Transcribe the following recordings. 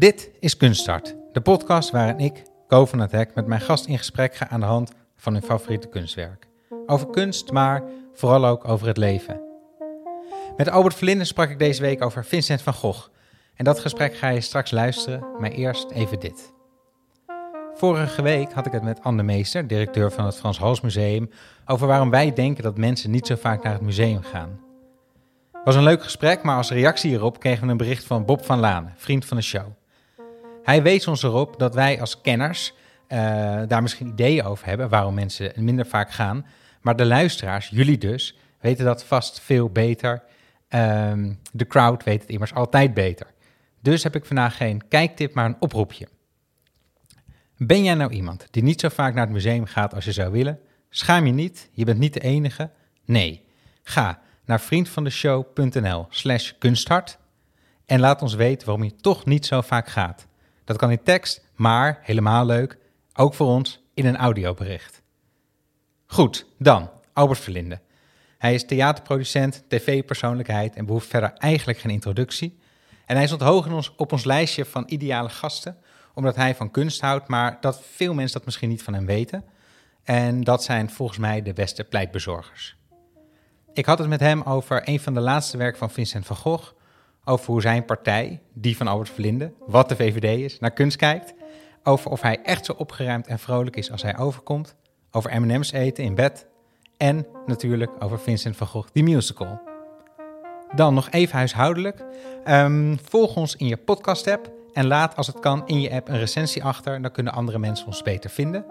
Dit is Kunststart, de podcast waarin ik, Ko van het Hek, met mijn gast in gesprek ga aan de hand van hun favoriete kunstwerk. Over kunst, maar vooral ook over het leven. Met Albert Verlinden sprak ik deze week over Vincent van Gogh. En dat gesprek ga je straks luisteren, maar eerst even dit. Vorige week had ik het met Anne Meester, directeur van het Frans Hals Museum, over waarom wij denken dat mensen niet zo vaak naar het museum gaan. Het was een leuk gesprek, maar als reactie hierop kregen we een bericht van Bob van Laan, vriend van de show. Hij wees ons erop dat wij als kenners uh, daar misschien ideeën over hebben waarom mensen minder vaak gaan. Maar de luisteraars, jullie dus, weten dat vast veel beter. Um, de crowd weet het immers altijd beter. Dus heb ik vandaag geen kijktip, maar een oproepje. Ben jij nou iemand die niet zo vaak naar het museum gaat als je zou willen? Schaam je niet, je bent niet de enige. Nee, ga naar vriendvandeshow.nl slash kunsthart en laat ons weten waarom je toch niet zo vaak gaat. Dat kan in tekst, maar helemaal leuk, ook voor ons in een audiobericht. Goed, dan Albert Verlinde. Hij is theaterproducent, tv-persoonlijkheid en behoeft verder eigenlijk geen introductie. En hij stond hoog in ons, op ons lijstje van ideale gasten, omdat hij van kunst houdt, maar dat veel mensen dat misschien niet van hem weten. En dat zijn volgens mij de beste pleitbezorgers. Ik had het met hem over een van de laatste werken van Vincent van Gogh, over hoe zijn partij, die van Albert Verlinde, wat de VVD is, naar kunst kijkt, over of hij echt zo opgeruimd en vrolijk is als hij overkomt, over M&M's eten in bed en natuurlijk over Vincent van Gogh, die musical. Dan nog even huishoudelijk. Um, volg ons in je podcast-app en laat als het kan in je app een recensie achter. Dan kunnen andere mensen ons beter vinden.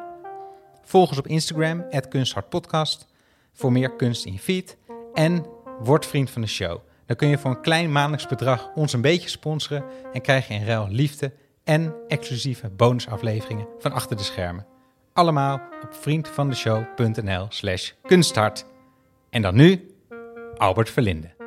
Volg ons op Instagram, kunsthartpodcast, voor meer kunst in je feed. En word vriend van de show. Dan kun je voor een klein maandelijks bedrag ons een beetje sponsoren en krijg je in ruil liefde en exclusieve bonusafleveringen van achter de schermen. Allemaal op vriendvandeshow.nl slash kunsthart. En dan nu, Albert Verlinde.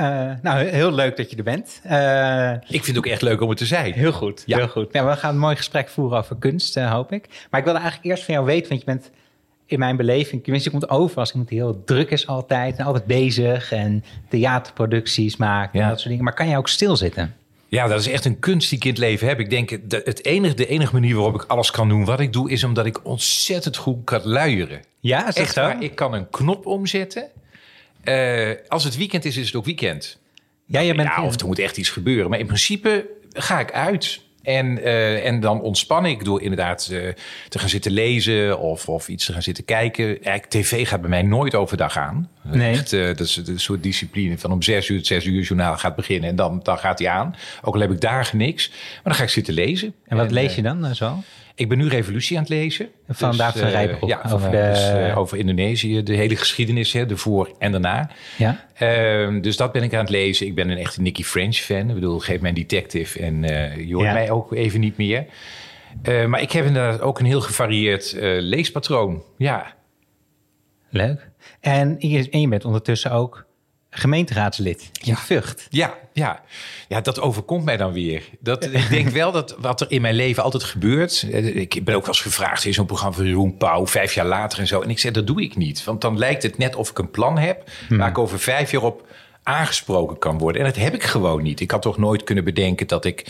Uh, nou, heel leuk dat je er bent. Uh, ik vind het ook echt leuk om er te zijn. Heel goed, ja. heel goed. Ja, we gaan een mooi gesprek voeren over kunst, uh, hoop ik. Maar ik wilde eigenlijk eerst van jou weten, want je bent in mijn beleving, tenminste, je komt over als iemand die heel druk is altijd en altijd bezig en theaterproducties maakt en dat soort dingen. Maar kan jij ook stilzitten? Ja, dat is echt een kunst die ik in het leven heb. Ik denk, de, het enige, de enige manier waarop ik alles kan doen wat ik doe, is omdat ik ontzettend goed kan luieren. Ja, is echt? Ik kan een knop omzetten uh, als het weekend is, is het ook weekend. Ja, je bent ja, of er moet echt iets gebeuren. Maar in principe ga ik uit. En, uh, en dan ontspan ik door inderdaad uh, te gaan zitten lezen of, of iets te gaan zitten kijken. Eigenlijk, tv gaat bij mij nooit overdag aan. Nee. Echt, uh, dat is een soort discipline van om zes uur het zes uur journaal gaat beginnen. En dan, dan gaat hij aan. Ook al heb ik dagen niks. Maar dan ga ik zitten lezen. En wat lees je dan zo? Ik ben nu Revolutie aan het lezen. Van dus, van eh, Rijbroek. Ja, over, de... dus, over Indonesië, de hele geschiedenis, hè, de voor en daarna. Ja. Uh, dus dat ben ik aan het lezen. Ik ben een echte Nicky French fan. Ik bedoel, geef mij detective en uh, je hoort ja. mij ook even niet meer. maar ik heb inderdaad ook een heel gevarieerd leespatroon. Ja. Leuk. En je, en je bent ondertussen ook gemeenteraadslid in ja. Vught. Ja, ja. ja, dat overkomt mij dan weer. Dat, ik denk wel dat wat er in mijn leven altijd gebeurt. Ik ben ook wel eens gevraagd in zo'n programma van Jeroen Pauw, vijf jaar later en zo. En ik zeg, dat doe ik niet. Want dan lijkt het net of ik een plan heb hmm. waar ik over vijf jaar op aangesproken kan worden. En dat heb ik gewoon niet. Ik had toch nooit kunnen bedenken dat ik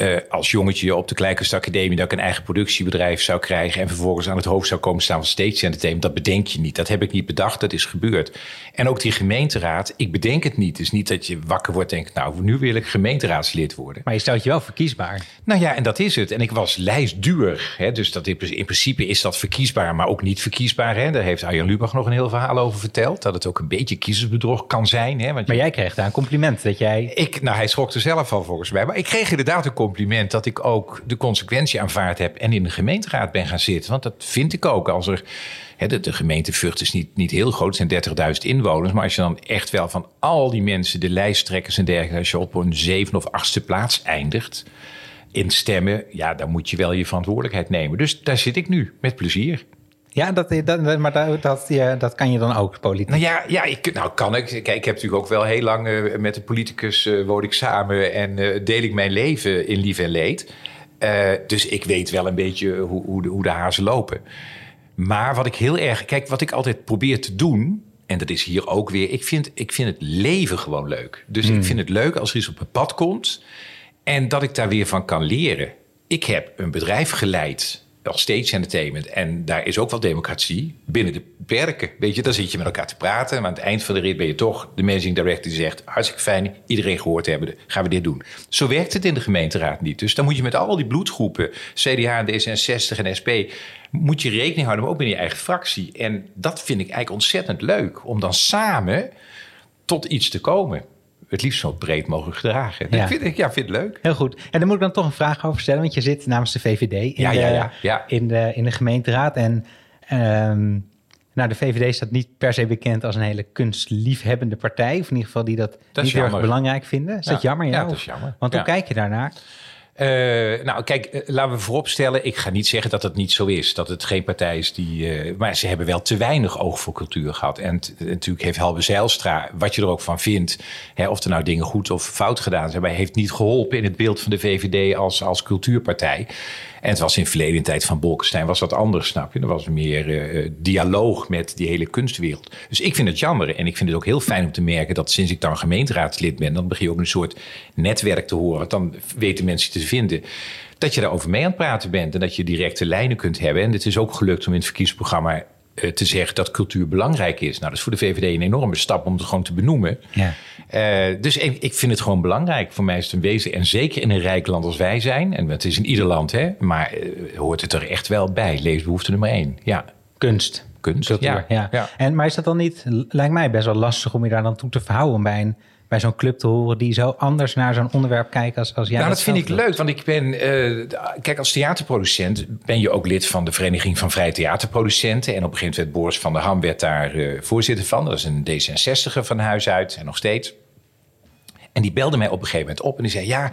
uh, als jongetje op de Kleinkunstacademie... dat ik een eigen productiebedrijf zou krijgen... en vervolgens aan het hoofd zou komen staan van Stage Entertainment. Dat bedenk je niet. Dat heb ik niet bedacht. Dat is gebeurd. En ook die gemeenteraad, ik bedenk het niet. Het is niet dat je wakker wordt en denkt... nou, nu wil ik gemeenteraadslid worden. Maar je stelt je wel verkiesbaar. Nou ja, en dat is het. En ik was lijstduur. Hè, dus dat in, in principe is dat verkiesbaar, maar ook niet verkiesbaar. Hè. Daar heeft Arjan Lubach nog een heel verhaal over verteld. Dat het ook een beetje kiezersbedrog kan zijn. Hè, want maar jij kreeg daar een compliment dat jij... Ik, nou, hij schrok er zelf van volgens mij. Maar ik kreeg inderdaad een compliment dat ik ook de consequentie aanvaard heb en in de gemeenteraad ben gaan zitten. Want dat vind ik ook. Als er, de, de gemeente Vught is niet, niet heel groot, het zijn 30.000 inwoners. Maar als je dan echt wel van al die mensen, de lijsttrekkers en dergelijke, als je op een zevende of achtste plaats eindigt in stemmen, ja, dan moet je wel je verantwoordelijkheid nemen. Dus daar zit ik nu met plezier. Ja, dat, dat, maar dat, dat, ja, dat kan je dan ook, politiek. Nou ja, ja ik, nou kan ik. Kijk, ik heb natuurlijk ook wel heel lang uh, met de politicus uh, woon ik samen en uh, deel ik mijn leven in lief en leed. dus ik weet wel een beetje hoe, hoe, de, hoe de hazen lopen. Maar wat ik heel erg. Kijk, wat ik altijd probeer te doen. En dat is hier ook weer. Ik vind, ik vind het leven gewoon leuk. Dus Hmm. ik vind het leuk als er iets op mijn pad komt. En dat ik daar weer van kan leren. Ik heb een bedrijf geleid als stage entertainment. En daar is ook wel democratie binnen de perken. Weet je, dan zit je met elkaar te praten. Maar aan het eind van de rit ben je toch de managing director die zegt... hartstikke fijn, iedereen gehoord hebben, gaan we dit doen. Zo werkt het in de gemeenteraad niet. Dus dan moet je met al die bloedgroepen, CDA, D66 en SP... moet je rekening houden, maar ook binnen je eigen fractie. En dat vind ik eigenlijk ontzettend leuk. Om dan samen tot iets te komen. Het liefst zo breed mogelijk gedragen. Ja. Ik vind, ik ja, vind het leuk. Heel goed. En dan moet ik dan toch een vraag over stellen, want je zit namens de VVD in, Ja, de, ja, ja. In, de, in de gemeenteraad. En ehm, nou, de VVD staat niet per se bekend als een hele kunstliefhebbende partij. Of in ieder geval die dat, niet heel erg belangrijk vinden. Is dat Ja. jammer? Ja, dat is jammer. Want hoe kijk je daarnaar? Eh, nou, kijk, eh, laten we vooropstellen. Ik ga niet zeggen dat het niet zo is. Dat het geen partij is die. eh, maar ze hebben wel te weinig oog voor cultuur gehad. En natuurlijk heeft Helbe Zijlstra, wat je er ook van vindt. Hè, of er nou dingen goed of fout gedaan zijn. Maar heeft niet geholpen in het beeld van de VVD als, als cultuurpartij. En het was in verleden tijd van Bolkestein was dat anders, snap je? Er was meer dialoog met die hele kunstwereld. Dus ik vind het jammer. En ik vind het ook heel fijn om te merken dat sinds ik dan gemeenteraadslid ben, dan begin je ook een soort netwerk te horen. Dan weten mensen te vinden dat je daarover mee aan het praten bent. En dat je directe lijnen kunt hebben. En het is ook gelukt om in het verkiezingsprogramma eh, te zeggen dat cultuur belangrijk is. Nou, dat is voor de VVD een enorme stap om het gewoon te benoemen. Ja. Eh, dus ik, ik vind het gewoon belangrijk. Voor mij is het een wezen. En zeker in een rijk land als wij zijn. En het is in ieder land, hè. Maar eh, hoort het er echt wel bij. Leesbehoefte nummer één. Ja, Kunst. kunst. Cultuur, ja. ja. ja. En, maar is dat dan niet, lijkt mij best wel lastig om je daar dan toe te verhouden bij, een, bij zo'n club te horen die zo anders naar zo'n onderwerp kijkt als, als jij nou, dat vind ik doet? leuk, want ik ben... eh, kijk, als theaterproducent ben je ook lid van de Vereniging van Vrije Theaterproducenten. En op een gegeven moment werd Boris van der Ham werd daar eh, voorzitter van. Dat is een D66er van huis uit en nog steeds. En die belde mij op een gegeven moment op en die zei... ja,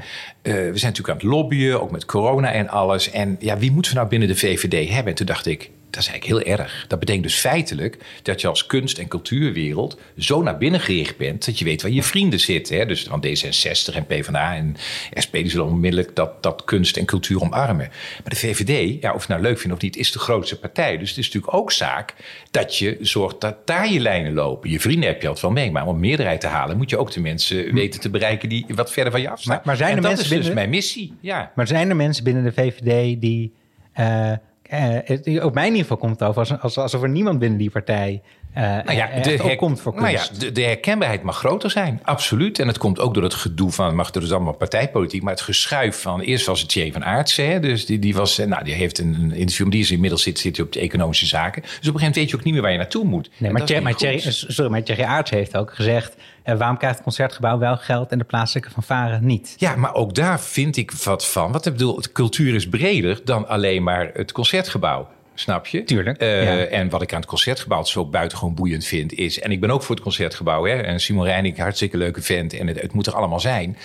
eh, we zijn natuurlijk aan het lobbyen, ook met corona en alles. En ja, wie moeten we nou binnen de VVD hebben? En toen dacht ik, dat is eigenlijk heel erg. Dat betekent dus feitelijk dat je als kunst- en cultuurwereld... zo naar binnen gericht bent dat je weet waar je vrienden zitten. Hè? Dus van D66 en PvdA en SP... die zullen onmiddellijk dat, dat kunst en cultuur omarmen. Maar de VVD, ja, of je het nou leuk vindt of niet... is de grootste partij. Dus het is natuurlijk ook zaak dat je zorgt dat daar je lijnen lopen. Je vrienden heb je altijd wel mee, maar om meerderheid te halen... moet je ook de mensen weten te bereiken die wat verder van je afstaan. Maar- maar zijn en er dat mensen is dus binnen- mijn missie, ja. Maar zijn er mensen binnen de VVD die... eh, eh, het- op mijn niveau komt het over als, als, alsof er niemand binnen die partij eh Nou ja, echt de, her- opkomt voor nou ja, de, de herkenbaarheid mag groter zijn, absoluut. En het komt ook door het gedoe van, mag er is allemaal partijpolitiek, maar het geschuif van, eerst was het Thierry van Aartsen, hè, dus die, die was, eh, nou, die heeft een, een interview, die is inmiddels zit, zit hij op de economische zaken. Dus op een gegeven moment weet je ook niet meer waar je naartoe moet. Nee, maar, Thierry, maar, Thierry, sorry, maar Thierry Aarts heeft ook gezegd... eh, waarom krijgt het Concertgebouw wel geld en de plaatselijke fanfare niet? Ja, maar ook daar vind ik wat van. Wat ik bedoel, cultuur is breder dan alleen maar het concertgebouw. Snap je? Tuurlijk, Eh, ja. En wat ik aan het concertgebouw zo buitengewoon boeiend vind is... en ik ben ook voor het concertgebouw. Hè, en Simon Reining, hartstikke leuke vent. En het, het moet er allemaal zijn.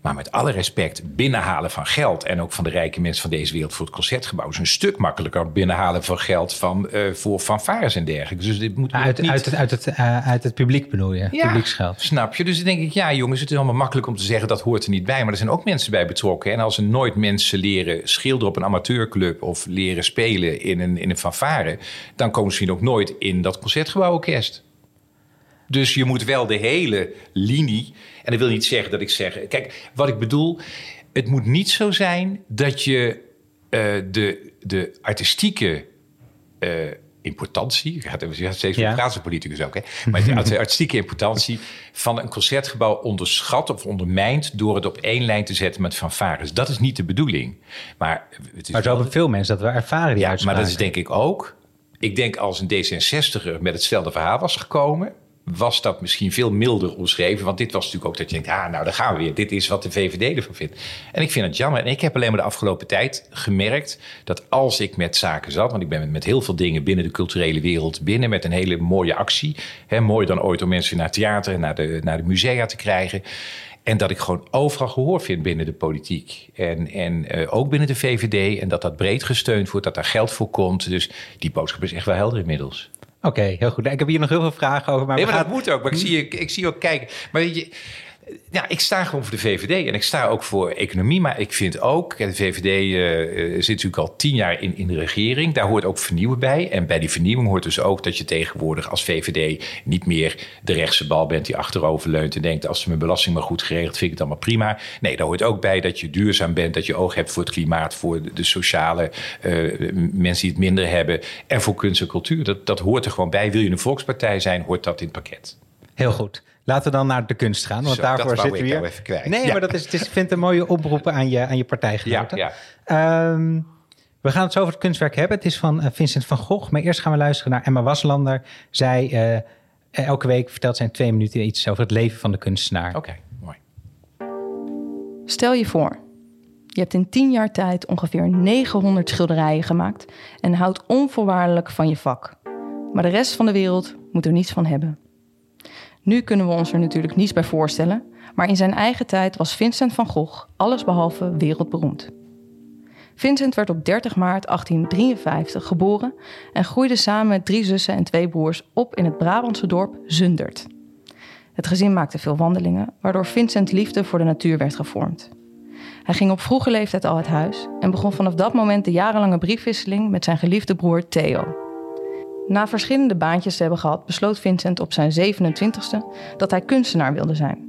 Maar met alle respect, binnenhalen van geld... en ook van de rijke mensen van deze wereld voor het concertgebouw... is een stuk makkelijker binnenhalen van geld van, eh voor fanfares en dergelijke. Dus dit moet Uit, niet... uit, het, uit, het, eh, uit het publiek bedoel je? Publieksgeld. Snap je? Dus dan denk ik, ja jongens, het is allemaal makkelijk om te zeggen dat hoort er niet bij. Maar er zijn ook mensen bij betrokken. En als er nooit mensen leren schilderen op een amateurclub of leren spelen in een, in een fanfare, dan komen ze misschien ook nooit in dat concertgebouworkest. Dus je moet wel de hele linie. En dat wil niet zeggen dat ik zeg. Kijk, wat ik bedoel. Het moet niet zo zijn dat je eh, de, de artistieke eh, importantie. Gaat, je gaat steeds Ja. praten politicus ook, hè? Maar de art- artistieke importantie van een concertgebouw onderschat of ondermijnt door het op één lijn te zetten met fanfares. Dat is niet de bedoeling. Maar het is Maar zo wel- hebben veel mensen dat we ervaren die ja, maar dat is denk ik ook. Ik denk als een D66er met hetzelfde verhaal was gekomen, was dat misschien veel milder omschreven. Want dit was natuurlijk ook dat je denkt, ah, nou, daar gaan we weer. Dit is wat de VVD ervan vindt. En ik vind het jammer. En ik heb alleen maar de afgelopen tijd gemerkt dat als ik met zaken zat, want ik ben met, heel veel dingen binnen de culturele wereld binnen, met een hele mooie actie. Hè, mooier dan ooit om mensen naar theater en naar de, naar de musea te krijgen. En dat ik gewoon overal gehoor vind binnen de politiek. En, en uh, ook binnen de VVD. En dat dat breed gesteund wordt, dat daar geld voor komt. Dus die boodschap is echt wel helder inmiddels. Oké, heel goed. Ik heb hier nog heel veel vragen over. Maar, nee, maar dat moet ook. Maar ik zie, ik zie ook kijken. Maar weet je ja, ik sta gewoon voor de VVD en ik sta ook voor economie. Maar ik vind ook, de VVD uh, zit natuurlijk al tien jaar in, in de regering. Daar hoort ook vernieuwen bij. En bij die vernieuwing hoort dus ook dat je tegenwoordig als VVD niet meer de rechtse bal bent die achterover leunt en denkt: als ze mijn belasting maar goed geregeld, vind ik het allemaal prima. Nee, daar hoort ook bij dat je duurzaam bent, dat je oog hebt voor het klimaat, voor de, sociale uh, mensen die het minder hebben en voor kunst en cultuur. Dat, dat hoort er gewoon bij. Wil je een volkspartij zijn, hoort dat in het pakket. Heel goed. Laten we dan naar de kunst gaan, want daarvoor zitten we hier. Even kwijt. Nee, maar dat is, het is, ik vind het een mooie oproep aan je, aan je partijgenoten. Ja, ja. Um, we gaan het zo over het kunstwerk hebben. Het is van uh, Vincent van Gogh. Maar eerst gaan we luisteren naar Emma Waslander. Zij, uh, elke week vertelt zij in twee minuten iets over het leven van de kunstenaar. Oké, okay, mooi. Stel je voor, je hebt in tien jaar tijd ongeveer 900 schilderijen gemaakt en houdt onvoorwaardelijk van je vak. Maar de rest van de wereld moet er niets van hebben. Nu kunnen we ons er natuurlijk niets bij voorstellen, maar in zijn eigen tijd was Vincent van Gogh allesbehalve wereldberoemd. Vincent werd op 30 maart 1853 geboren en groeide samen met drie zussen en twee broers op in het Brabantse dorp Zundert. Het gezin maakte veel wandelingen, waardoor Vincent liefde voor de natuur werd gevormd. Hij ging op vroege leeftijd al het huis en begon vanaf dat moment de jarenlange briefwisseling met zijn geliefde broer Theo. Na verschillende baantjes te hebben gehad, besloot Vincent op zijn 27ste dat hij kunstenaar wilde zijn.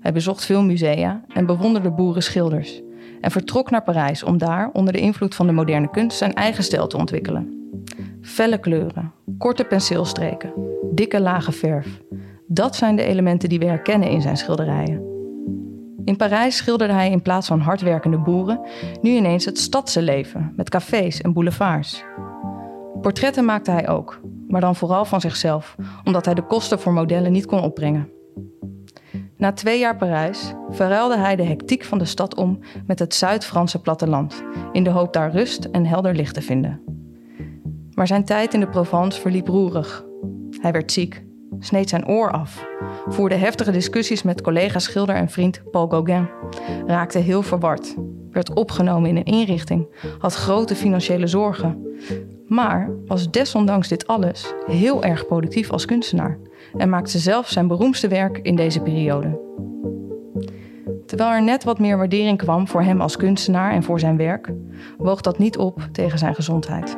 Hij bezocht veel musea en bewonderde boerenschilders. En vertrok naar Parijs om daar, onder de invloed van de moderne kunst, zijn eigen stijl te ontwikkelen. Felle kleuren, korte penseelstreken, dikke lage verf. Dat zijn de elementen die we herkennen in zijn schilderijen. In Parijs schilderde hij in plaats van hardwerkende boeren nu ineens het stadse leven met cafés en boulevards. Portretten maakte hij ook, maar dan vooral van zichzelf, omdat hij de kosten voor modellen niet kon opbrengen. Na twee jaar Parijs verruilde hij de hectiek van de stad om met het Zuid-Franse platteland, in de hoop daar rust en helder licht te vinden. Maar zijn tijd in de Provence verliep roerig. Hij werd ziek, sneed zijn oor af, voerde heftige discussies met collega schilder en vriend Paul Gauguin, raakte heel verward, werd opgenomen in een inrichting, had grote financiële zorgen, maar was desondanks dit alles heel erg productief als kunstenaar en maakte zelf zijn beroemdste werk in deze periode. Terwijl er net wat meer waardering kwam voor hem als kunstenaar en voor zijn werk, woog dat niet op tegen zijn gezondheid.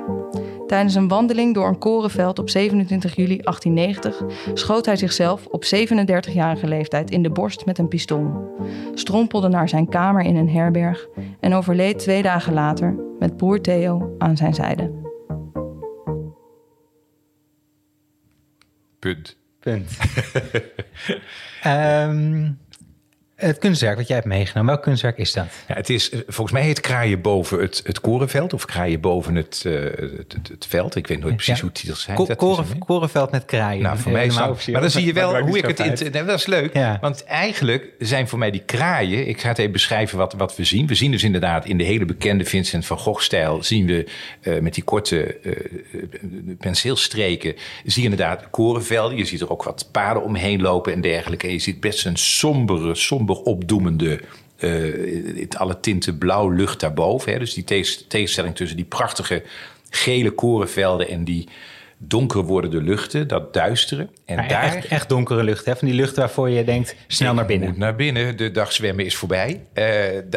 Tijdens een wandeling door een korenveld op 27 juli 1890 schoot hij zichzelf op 37-jarige leeftijd in de borst met een pistool, strompelde naar zijn kamer in een herberg en overleed twee dagen later met broer Theo aan zijn zijde. Punt. Punt. um, Het kunstwerk wat jij hebt meegenomen, welk kunstwerk is dat? Ja, het is, volgens mij heet Kraaien boven het, het korenveld of Kraaien boven het, uh, het, het, veld. Ik weet nooit precies hoe het titels zijn. Ko koren, korenveld met kraaien. Nou, voor mij is Maar dan zie je wel hoe ik het... In, dat is leuk, ja. want eigenlijk zijn voor mij die kraaien... Ik ga het even beschrijven wat, wat we zien. We zien dus inderdaad in de hele bekende Vincent van Gogh-stijl... zien we uh, met die korte uh, penseelstreken... zie je inderdaad korenvelden. Je ziet er ook wat paden omheen lopen en dergelijke. En je ziet best een sombere, sombere opdoemende uh, alle tinten blauw lucht daarboven. Hè. Dus die tegenstelling tussen die prachtige gele korenvelden en die donker wordende luchten, dat duisteren. En daar, echt, echt, donkere lucht, hè? van die lucht waarvoor je denkt, snel naar binnen. Moet naar binnen, de dag zwemmen is voorbij. Uh,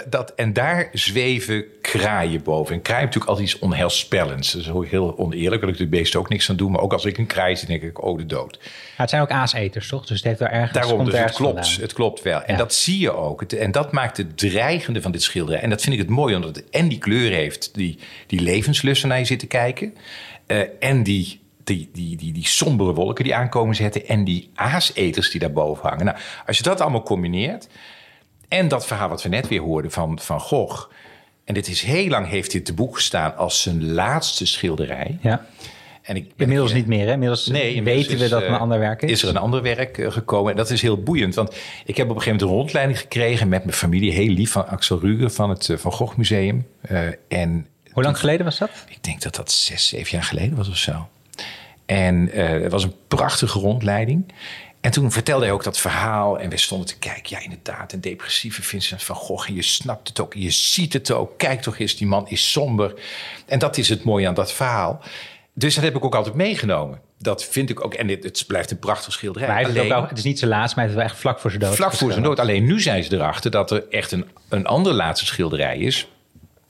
dat, en daar zweven kraaien boven. En kraaien natuurlijk altijd iets onheilspellends. Dat is heel oneerlijk, wil ik de beesten ook niks aan doen. Maar ook als ik een kraai zie, denk ik, oh, de dood. het zijn ook aaseters, toch? Dus het heeft wel ergens... Daarom, dus het klopt, het klopt wel. En dat zie je ook. en dat maakt het dreigende van dit schilderij. En dat vind ik het mooi, omdat het en die kleur heeft... die, die levenslussen naar je zit te kijken... Uh, en die die, die, die, die sombere wolken die aankomen zetten en die aaseters die daarboven hangen. Nou, als je dat allemaal combineert en dat verhaal wat we net weer hoorden van Van Gogh. En dit is heel lang heeft dit te boek gestaan als zijn laatste schilderij. Ja. En ik, inmiddels niet meer, hè? Inmiddels, nee, weten we dat er een ander werk is. Is er een ander werk eh, gekomen. En dat is heel boeiend. Want ik heb op een gegeven moment een rondleiding gekregen met mijn familie. Heel lief van Axel Ruger van het eh, Van Gogh Museum. Uh, en Hoe lang geleden was dat? Ik denk dat dat zes, zeven jaar geleden was of zo. En uh, het was een prachtige rondleiding. En toen vertelde hij ook dat verhaal. En we stonden te kijken. Ja, inderdaad, een depressieve Vincent van Gogh. En je snapt het ook. Je ziet het ook. Kijk toch eens, die man is somber. En dat is het mooie aan dat verhaal. Dus dat heb ik ook altijd meegenomen. Dat vind ik ook. En het, het blijft een prachtig schilderij. Maar het, Alleen- ook het is niet zijn laatste, maar het is wel echt vlak voor zijn dood. Vlak voor zijn dood. Alleen nu zijn ze erachter dat er echt een, een ander laatste schilderij is.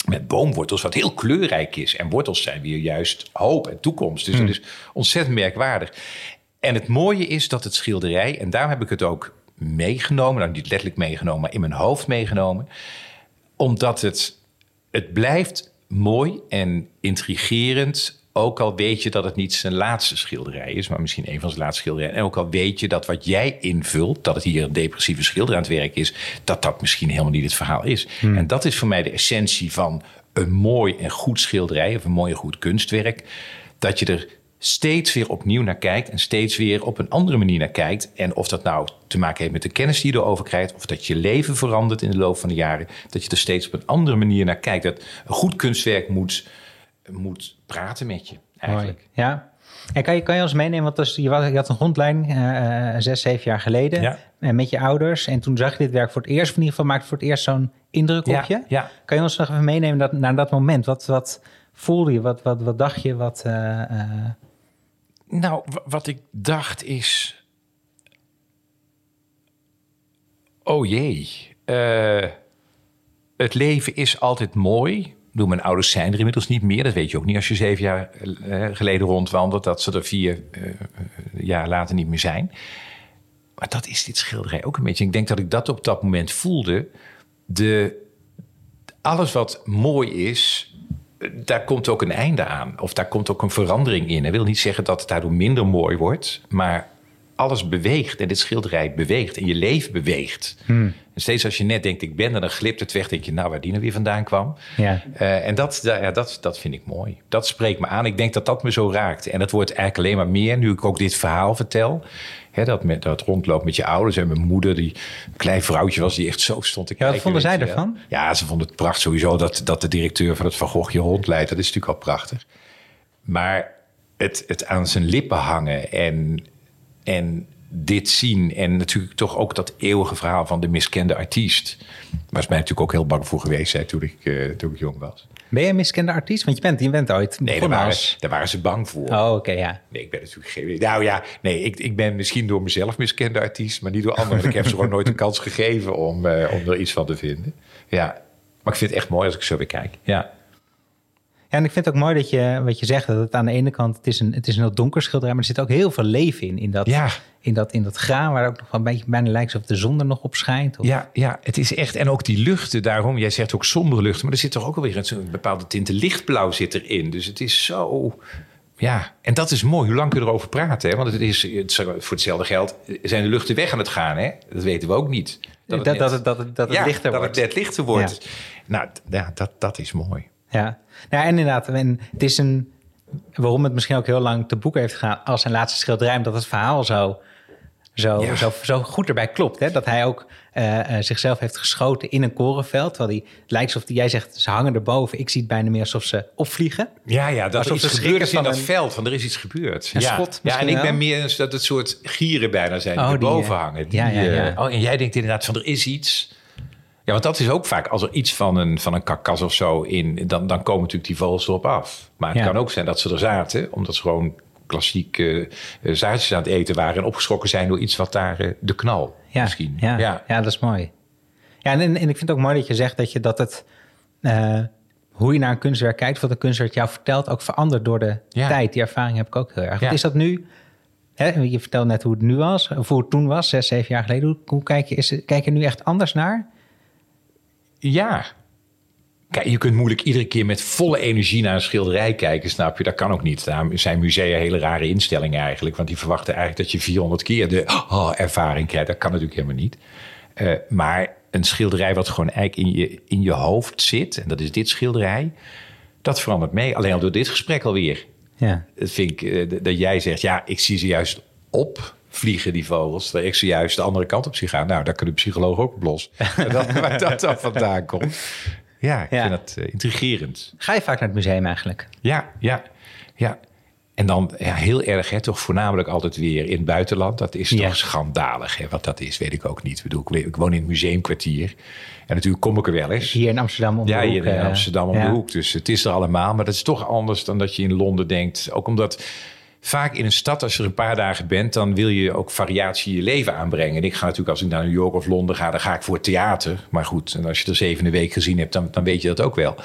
Met boomwortels, wat heel kleurrijk is. En wortels zijn weer juist hoop en toekomst. Dus dat is ontzettend merkwaardig. En het mooie is dat het schilderij, en daarom heb ik het ook meegenomen, nou niet letterlijk meegenomen, maar in mijn hoofd meegenomen. Omdat het, het blijft mooi en intrigerend. Ook al weet je dat het niet zijn laatste schilderij is, maar misschien een van zijn laatste schilderijen. En ook al weet je dat wat jij invult, dat het hier een depressieve schilder aan het werk is, dat dat misschien helemaal niet het verhaal is. En dat is voor mij de essentie van een mooi en goed schilderij of een mooi en goed kunstwerk. Dat je er steeds weer opnieuw naar kijkt en steeds weer op een andere manier naar kijkt. En of dat nou te maken heeft met de kennis die je erover krijgt, of dat je leven verandert in de loop van de jaren, dat je er steeds op een andere manier naar kijkt. Dat een goed kunstwerk moet, moet praten met je, eigenlijk. Mooi. Ja. En kan je, kan je ons meenemen, want dus, je, had, je had een rondleiding eh, eh, zes, zeven jaar geleden Ja. eh, met je ouders. En toen zag je dit werk voor het eerst, of in ieder geval maakte voor het eerst zo'n indruk Ja, op je. ja. Kan je ons nog even meenemen dat, naar dat moment? Wat, wat voelde je? Wat, wat, wat dacht je? Wat, Nou, wa- wat ik dacht is. Oh jee. het leven is altijd mooi. Bedoel, mijn ouders zijn er inmiddels niet meer. Dat weet je ook niet als je zeven jaar eh, geleden rondwandelt. Dat ze er vier eh, eh, jaar later niet meer zijn. Maar dat is dit schilderij ook een beetje. Ik denk dat ik dat op dat moment voelde. De, alles wat mooi is, daar komt ook een einde aan. Of daar komt ook een verandering in. Dat wil niet zeggen dat het daardoor minder mooi wordt. Maar alles beweegt en dit schilderij beweegt en je leven beweegt. En steeds als je net denkt, ik ben er, dan glipt het weg. denk je, nou, waar die nou weer vandaan kwam. ja. Eh, en dat, da- ja, dat, dat vind ik mooi. Dat spreekt me aan. Ik denk dat dat me zo raakt. En dat wordt eigenlijk alleen maar meer nu ik ook dit verhaal vertel. Hè, dat, met, dat rondloopt met je ouders en mijn moeder, die een klein vrouwtje was, die echt zo stond te Ja, wat vonden zij ervan? Ja, ze vonden het prachtig. Sowieso dat, dat de directeur van het Van Gogh je rondleidt. Dat is natuurlijk al prachtig. Maar het, het aan zijn lippen hangen en, en dit zien... en natuurlijk toch ook dat eeuwige verhaal van de miskende artiest... was mij natuurlijk ook heel bang voor geweest hè, toen, ik, eh, toen ik jong was. Ben je een miskende artiest? Want je bent, je bent ooit Nee, daar waren, daar waren ze bang voor. Oh, oké, ja. Nee, ik ben natuurlijk geen... Nou ja, nee, ik, ik ben misschien door mezelf miskende artiest... maar niet door anderen. ik heb ze gewoon nooit een kans gegeven om, eh, om er iets van te vinden. Ja, maar ik vind het echt mooi als ik zo weer kijk. Ja. En ik vind het ook mooi dat je, wat je zegt, dat het aan de ene kant, het is een, het is een heel donker schilderij, maar er zit ook heel veel leven in, in dat, Ja. in dat, in dat graan, waar ook nog een beetje bijna lijkt alsof de zon er nog op schijnt. Of, Ja, ja, het is echt. En ook die luchten daarom. Jij zegt ook sombere luchten, maar er zit toch ook alweer een, een bepaalde tinte lichtblauw zit erin. Dus het is zo. Ja, en dat is mooi. Hoe lang kun je erover praten? Hè? Want het is, het, voor hetzelfde geld zijn de luchten weg aan het gaan. Hè? Dat weten we ook niet. dat, het dat, net- dat, het- dat, het- dat het ja, lichter dat wordt. het net lichter wordt. Nou, ja, dat, dat is mooi. Ja. ja, en inderdaad, en het is een, waarom het misschien ook heel lang te boeken heeft gegaan als zijn laatste schilderij, omdat het verhaal zo, zo, Ja. zo, zo goed erbij klopt. Hè? Dat hij ook eh, eh, zichzelf heeft geschoten in een korenveld, terwijl hij het lijkt alsof, die, jij zegt, ze hangen erboven. Ik zie het bijna meer alsof ze opvliegen. Ja, ja, dat Alsof er iets ze gebeurd is schrikken in van dat een- veld. Van er is iets gebeurd. Een ja. schot ja, en ik ben meer eens dat het soort gieren bijna zijn die Oh, die, erboven hangen. Die, ja, ja, ja. eh, oh, en jij denkt inderdaad van er is iets. Ja, want dat is ook vaak als er iets van een, van een karkas of zo in, dan, dan komen natuurlijk die vogels erop af. Maar het Ja. kan ook zijn dat ze er zaten, omdat ze gewoon klassiek eh, eh, zaadjes aan het eten waren en opgeschrokken zijn door iets wat daar eh, de knal Ja, misschien. Ja, ja. ja. dat is mooi. Ja, en, en ik vind het ook mooi dat je zegt dat, je, dat het, eh, hoe je naar een kunstwerk kijkt, wat een kunstwerk jou vertelt, ook verandert door de Ja. tijd. Die ervaring heb ik ook heel erg. Wat is dat nu? Hè, je vertelt net hoe het nu was, of hoe het toen was, zes, zeven jaar geleden. Hoe, hoe kijk, je, is, kijk je nu echt anders naar? Ja. Kijk, je kunt moeilijk iedere keer met volle energie naar een schilderij kijken, snap je? Dat kan ook niet. Daarom zijn musea hele rare instellingen eigenlijk. Want die verwachten eigenlijk dat je 400 keer de oh, ervaring krijgt. Dat kan natuurlijk helemaal niet. Eh, maar een schilderij wat gewoon eigenlijk in je, in je hoofd zit... en dat is dit schilderij, dat verandert mee. Alleen al door dit gesprek alweer. Ja, Dat vind ik, eh, dat jij zegt, ja, ik zie ze juist opvliegen, die vogels. Dat ik ze juist de andere kant op zie gaan. Nou, daar kan de psycholoog ook op los. dat, waar dat dan vandaan komt. Ja, ik Ja. vind dat eh, intrigerend. Ga je vaak naar het museum eigenlijk? Ja, ja, ja. En dan ja, heel erg, hè, toch voornamelijk altijd weer in het buitenland. Dat is Ja. toch schandalig. Hè? Wat dat is, weet ik ook niet. Ik bedoel, ik woon in het museumkwartier. En natuurlijk kom ik er wel eens. Hier in Amsterdam om Ja, de hier hoek, in eh, Amsterdam om ja. de hoek. Dus het is er allemaal. Maar dat is toch anders dan dat je in Londen denkt. Ook omdat vaak in een stad, als je er een paar dagen bent... dan wil je ook variatie in je leven aanbrengen. En ik ga natuurlijk, als ik naar New York of Londen ga... dan ga ik voor theater. Maar goed, en als je de week gezien hebt... Dan, dan weet je dat ook wel.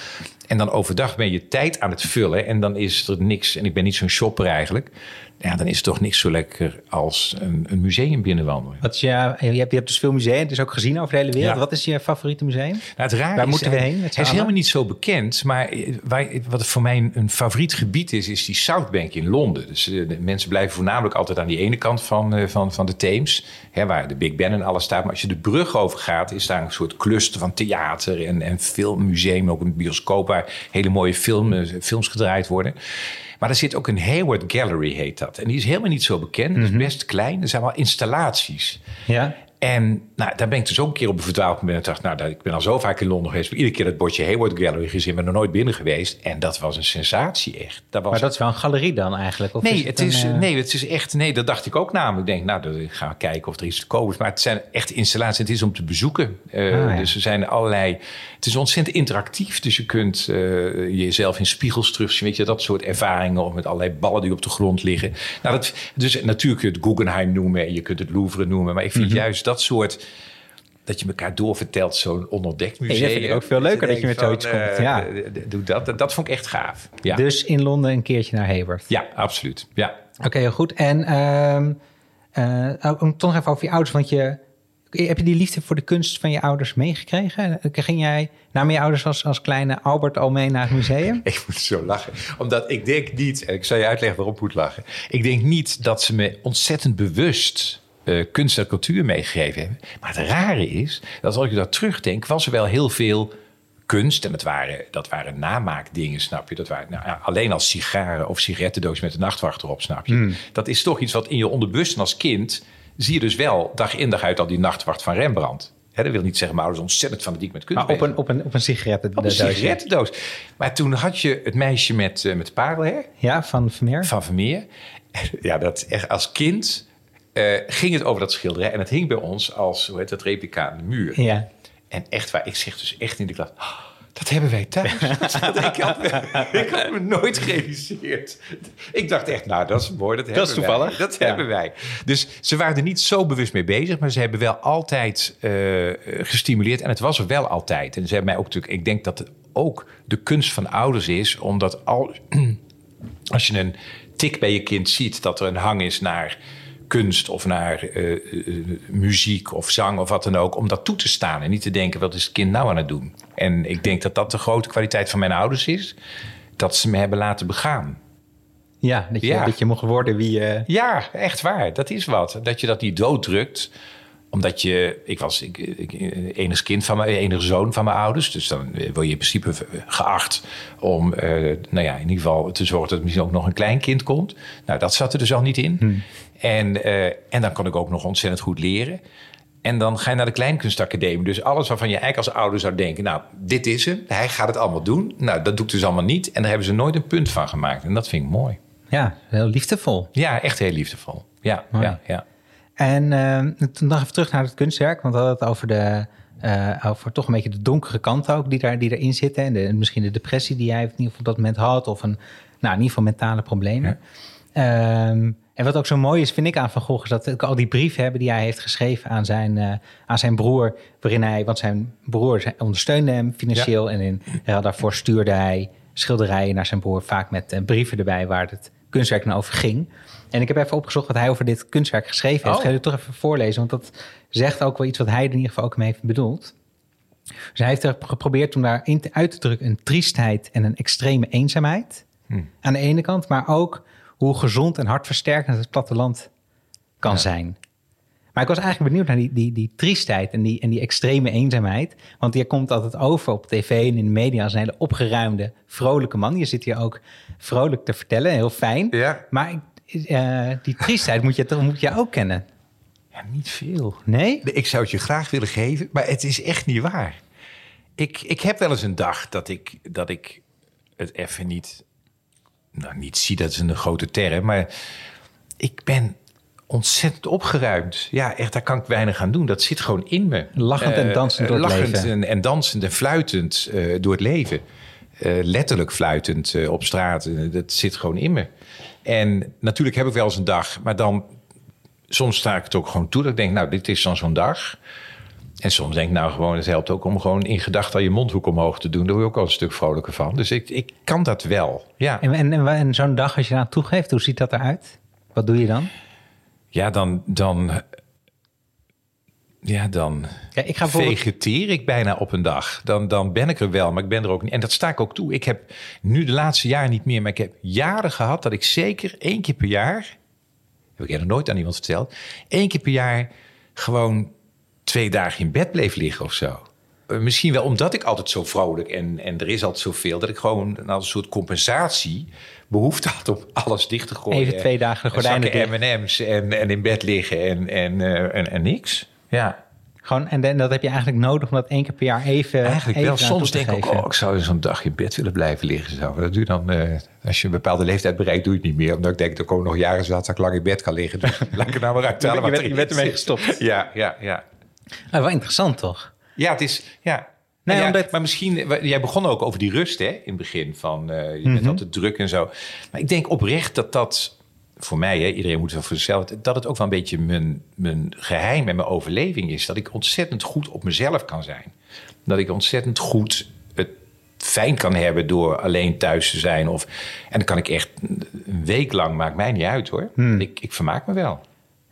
En dan overdag ben je tijd aan het vullen... en dan is er niks... en ik ben niet zo'n shopper eigenlijk... Ja, dan is het toch niks zo lekker als een, een museum binnenwandelen. Wat is je, je, hebt, je hebt dus veel musea, het is ook gezien over de hele wereld. Ja. Wat is je favoriete museum? Nou, het raar Waar is, moeten we hij- heen Hij is helemaal niet zo bekend. Maar eh, waar, wat voor mij een, favoriet gebied is, is die South Bank in Londen. Dus eh, de mensen blijven voornamelijk altijd aan die ene kant van, eh, van, van de Theems. Hè, waar de Big Ben en alles staat. Maar als je de brug overgaat, is daar een soort cluster van theater en, en filmmuseum. Ook een bioscoop waar hele mooie film, eh, films gedraaid worden. Maar er zit ook een Hayward Gallery, heet dat. En die is helemaal niet zo bekend. Het is best klein. Er zijn wel installaties. Ja. En nou, daar ben ik dus ook een keer op verdwaald. En dacht, nou, ik ben al zo vaak in Londen geweest. Maar iedere keer dat bordje Hayward Gallery gezien. ben nog nooit binnen geweest. En dat was een sensatie echt. Dat was Maar dat is wel een galerie dan eigenlijk? Of Nee, het is, eh, nee, het is echt. Nee, dat dacht ik ook namelijk. Ik denk, nou, dan gaan we kijken of er iets te kopen is. Maar het zijn echt installaties. Het is om te bezoeken. Eh, Ah, ja. Dus er zijn allerlei. Het is ontzettend interactief. Dus je kunt eh, jezelf in spiegels terugzien. Weet je, dat soort ervaringen. Of met allerlei ballen die op de grond liggen. Nou, dat, dus natuurlijk kun je het Guggenheim noemen. En je kunt het Louvre noemen. Maar ik Mhm. vind juist dat soort. Dat je elkaar doorvertelt, zo'n onontdekt museum. dat vind ik ook veel leuker dat je met zoiets komt, eh, ja. d- Doe dat. dat. Dat vond ik echt gaaf. Ja, Dus in Londen een keertje naar Hayward. ja absoluut. Ja. Oké, heel goed. En eh, ook om toch even over je ouders, want je... Heb je die liefde voor de kunst van je ouders meegekregen? Ging jij, namen je ouders als, als kleine Albert al mee naar het museum? Ik moet zo lachen. Omdat ik denk niet, en ik zal je uitleggen waarom ik moet lachen. Ik denk niet dat ze me ontzettend bewust eh, kunst en cultuur meegegeven hebben. Maar het rare is, dat als ik dat terugdenk, was er wel heel veel kunst. En dat waren, dat waren namaakdingen, snap je? Dat waren nou, alleen als sigaren of sigarettendoos met een nachtwacht erop, snap je? Dat is toch iets wat in je onderbewustzijn als kind... zie je dus wel dag in dag uit al die nachtwacht van Rembrandt. Hè, dat wil niet zeggen, mijn ouders ontzettend fanatiek met kunst Maar op een, op een, op een sigaretten. Op een sigarettendoos. Maar toen had je het meisje met, eh, met de parelhair Ja, van Vermeer? van Vermeer. Ja, dat echt als kind eh, ging het over dat schilderij. En het hing bij ons als, hoe heet dat, replica aan de muur. Ja. En echt waar, ik zeg dus echt in de klas... "Ah, dat hebben wij thuis. Dat ik, had, ik had me nooit gerealiseerd. Ik dacht echt, nou, dat is mooi. Dat, hebben is toevallig. Wij. Dat Ja. hebben wij. Dus ze waren er niet zo bewust mee bezig. Maar ze hebben wel altijd eh, gestimuleerd. En het was er wel altijd. En ze hebben mij ook natuurlijk... Ik denk dat het ook de kunst van ouders is. Omdat al, als je een tik bij je kind ziet... dat er een hang is naar kunst of naar eh, eh, muziek of zang of wat dan ook... om dat toe te staan en niet te denken... wat is het kind nou aan het doen? En ik denk dat dat de grote kwaliteit van mijn ouders is... dat ze me hebben laten begaan. Ja, dat je, Ja. Dat je mocht worden wie je... Ja, echt waar. Dat is wat. Dat je dat niet dooddrukt omdat je, ik was ik, ik, enig kind van mijn, enige zoon van mijn ouders. Dus dan word je in principe geacht om, eh, nou ja, in ieder geval te zorgen dat er misschien ook nog een klein kind komt. Nou, dat zat er dus al niet in. En, eh, en dan kon ik ook nog ontzettend goed leren. En dan ga je naar de Kleinkunstacademie. Dus alles waarvan je eigenlijk als ouder zou denken... nou, dit is hem, hij gaat het allemaal doen. Nou, dat doet dus allemaal niet. En daar hebben ze nooit een punt van gemaakt. En dat vind ik mooi. Ja, heel liefdevol. Ja, echt heel liefdevol. Ja, Mooi. ja, ja. En eh, toen nog even terug naar het kunstwerk, want we hadden het over, de, eh, over toch een beetje de donkere kant ook die, daar, die erin zitten. En de, misschien de depressie die jij in ieder geval op dat moment had, of een, nou, in ieder geval mentale problemen. Ehm, en wat ook zo mooi is, vind ik aan Van Gogh, is dat ook al die brieven hebben die hij heeft geschreven aan zijn, eh, aan zijn broer, waarin hij, want zijn broer ondersteunde hem financieel en in, daarvoor stuurde hij schilderijen naar zijn broer, vaak met eh, brieven erbij waar het kunstwerk dan over ging. En ik heb even opgezocht wat hij over dit kunstwerk geschreven heeft. Oh. Ga je het toch even voorlezen, want dat zegt ook wel iets wat hij in ieder geval ook mee heeft bedoeld. Dus hij heeft er geprobeerd om daarin uit te drukken een triestheid en een extreme eenzaamheid. Aan de ene kant, maar ook hoe gezond en hartversterkend het platteland kan zijn. Maar ik was eigenlijk benieuwd naar die, die, die triestheid en die, en die extreme eenzaamheid. Want je komt altijd over op tv en in de media als een hele opgeruimde, vrolijke man. Je zit hier ook vrolijk te vertellen, heel fijn. Ja. Maar ik- eh, die triestheid moet je, toch- moet je ook kennen. Ja, niet veel. Nee? Ik zou het je graag willen geven, maar het is echt niet waar. Ik, ik heb wel eens een dag dat ik, dat ik het even niet nou niet zie, dat is een grote term, maar ik ben ontzettend opgeruimd. Ja, echt, daar kan ik weinig aan doen. Dat zit gewoon in me. Lachend en Eh, dansend door het lachend leven. En, en dansend en fluitend eh, door het leven. Letterlijk fluitend op straat. Dat zit gewoon in me. En natuurlijk heb ik wel eens een dag, maar dan soms sta ik het ook gewoon toe. Dat ik denk, nou, dit is dan zo'n dag. En soms denk ik, nou, gewoon, het helpt ook om gewoon in gedachten je mondhoek omhoog te doen. Daar word je ook al een stuk vrolijker van. Dus ik, ik kan dat wel. Ja, En, en, en, en zo'n dag als je aan toegeeft, hoe ziet dat eruit? Wat doe je dan? ja dan, dan, ja, dan Ja, ik ga vegeteer ik bijna op een dag. Dan, dan ben ik er wel, maar ik ben er ook niet. En dat sta ik ook toe. Ik heb nu de laatste jaren niet meer, maar ik heb jaren gehad dat ik zeker één keer per jaar, heb ik nog nooit aan iemand verteld, één keer per jaar gewoon twee dagen in bed bleef liggen of zo. Eh, Misschien wel omdat ik altijd zo vrolijk en, en er is altijd zoveel, dat ik gewoon als een soort compensatie behoefte had om alles dicht te gooien. Even twee dagen de En gordijnen M&M's en, en in bed liggen en, en, eh, en, en niks. Ja. Gewoon, en, en dat heb je eigenlijk nodig om dat één keer per jaar even. Eigenlijk even wel. Soms denk ik ook, oh, ik zou zo'n dag in bed willen blijven liggen. Zo. Dat doe dan, eh, als je een bepaalde leeftijd bereikt, doe je het niet meer. Omdat ik denk, er komen nog jaren zat dat ik lang in bed kan liggen. Dus laat ik er nou maar uit Je bent- je bent ermee gestopt. Ja, ja, ja. Ah, wel interessant toch? Ja, het is, ja. Nee, Ja, omdat- Maar misschien, jij begon ook over die rust hè, in het begin. Van, eh, je bent altijd druk en zo. Maar ik denk oprecht dat dat, voor mij, hè, iedereen moet wel voor zichzelf... dat het ook wel een beetje mijn, mijn geheim en mijn overleving is. Dat ik ontzettend goed op mezelf kan zijn. Dat ik ontzettend goed het fijn kan hebben door alleen thuis te zijn. Of, en dan kan ik echt een week lang, maakt mij niet uit hoor. Ik, ik vermaak me wel.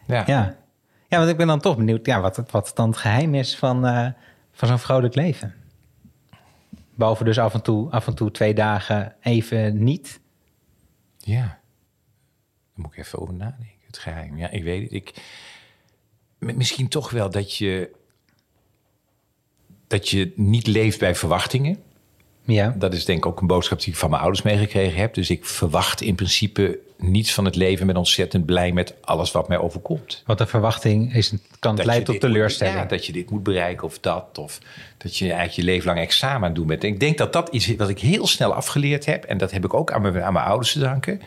Ja. Hmm. Ja. ja, want ik ben dan toch benieuwd ja, wat, het- wat dan het geheim is van, eh, van zo'n vrolijk leven. Behalve dus af en, toe, af en toe twee dagen even niet. Ja. Moet ik even over nadenken. Het geheim. Ja, ik weet het. Ik, misschien toch wel dat je, dat je niet leeft bij verwachtingen. Ja. Dat is denk ik ook een boodschap die ik van mijn ouders meegekregen heb. Dus ik verwacht in principe niets van het leven. Ben ontzettend blij met alles wat mij overkomt. Wat de verwachting is, het kan Dat leiden tot moet- teleurstelling. ja, dat je dit moet bereiken of dat. Of dat je eigenlijk je leven lang examen aan het doen bent. En ik denk dat dat iets is wat ik heel snel afgeleerd heb. En dat heb ik ook aan mijn, aan mijn ouders te danken.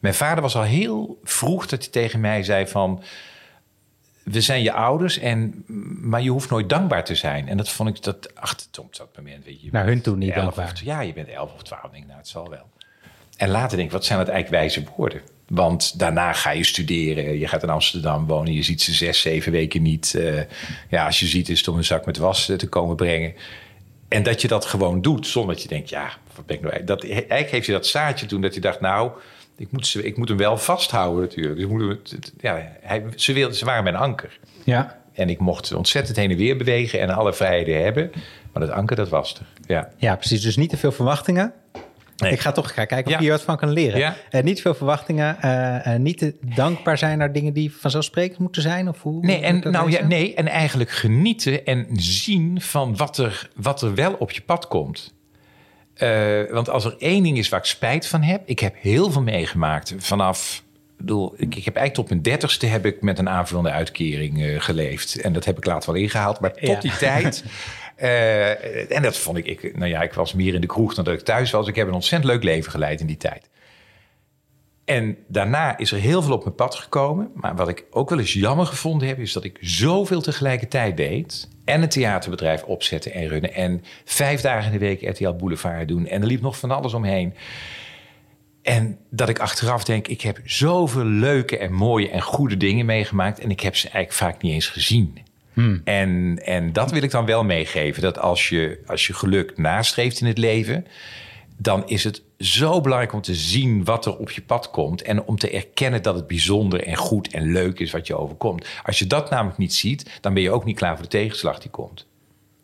Mijn vader was al heel vroeg dat hij tegen mij zei van... We zijn je ouders, en, maar je hoeft nooit dankbaar te zijn. En dat vond ik, dat, ach, op dat moment... Weet je, je Naar bent hun toe niet 11 dankbaar. Of, ja, je bent 11 of 12, denk ik, nou, het zal wel. En later denk ik, wat zijn dat eigenlijk wijze woorden? Want daarna ga je studeren. Je gaat in Amsterdam wonen. Je ziet ze zes, zeven weken niet. Eh, ja, als je ziet is het om een zak met was eh, te komen brengen. En dat je dat gewoon doet zonder dat je denkt... ja, wat ben ik nou... Dat, eigenlijk heeft je dat zaadje toen dat je dacht... nou, ik moet, ze, ik moet hem wel vasthouden natuurlijk. Dus moet ja, hij, ze, wilden, ze waren mijn anker. Ja. En ik mocht ontzettend heen en weer bewegen... en alle vrijheden hebben. Maar dat anker, dat was er. Ja. ja, precies. Dus niet te veel verwachtingen. Nee. Ik ga toch gaan kijken of Ja. je hier wat van kan leren. Ja. Eh, niet te veel verwachtingen. eh, eh, niet te dankbaar zijn naar dingen die vanzelfsprekend moeten zijn. Of hoe, Nee, en, nou, ja, nee, en eigenlijk genieten en zien van wat er, wat er wel op je pad komt. Eh, want als er één ding is waar ik spijt van heb, ik heb heel veel meegemaakt vanaf. Ik, bedoel, ik, ik heb eigenlijk tot mijn dertigste heb ik met een aanvullende uitkering eh, geleefd. En dat heb ik later wel ingehaald. Maar tot Ja. die tijd. eh, en dat vond ik, ik. Nou ja, ik was meer in de kroeg dan dat ik thuis was. Ik heb een ontzettend leuk leven geleid in die tijd. En daarna is er heel veel op mijn pad gekomen. Maar wat ik ook wel eens jammer gevonden heb, is dat ik zoveel tegelijkertijd deed. En een theaterbedrijf opzetten en runnen. En vijf dagen in de week RTL Boulevard doen. En er liep nog van alles omheen. En dat ik achteraf denk, ik heb zoveel leuke en mooie en goede dingen meegemaakt. En ik heb ze eigenlijk vaak niet eens gezien. En, en dat wil ik dan wel meegeven. Dat als je, als je geluk nastreeft in het leven dan is het zo belangrijk om te zien wat er op je pad komt. En om te erkennen dat het bijzonder en goed en leuk is wat je overkomt. Als je dat namelijk niet ziet, dan ben je ook niet klaar voor de tegenslag die komt.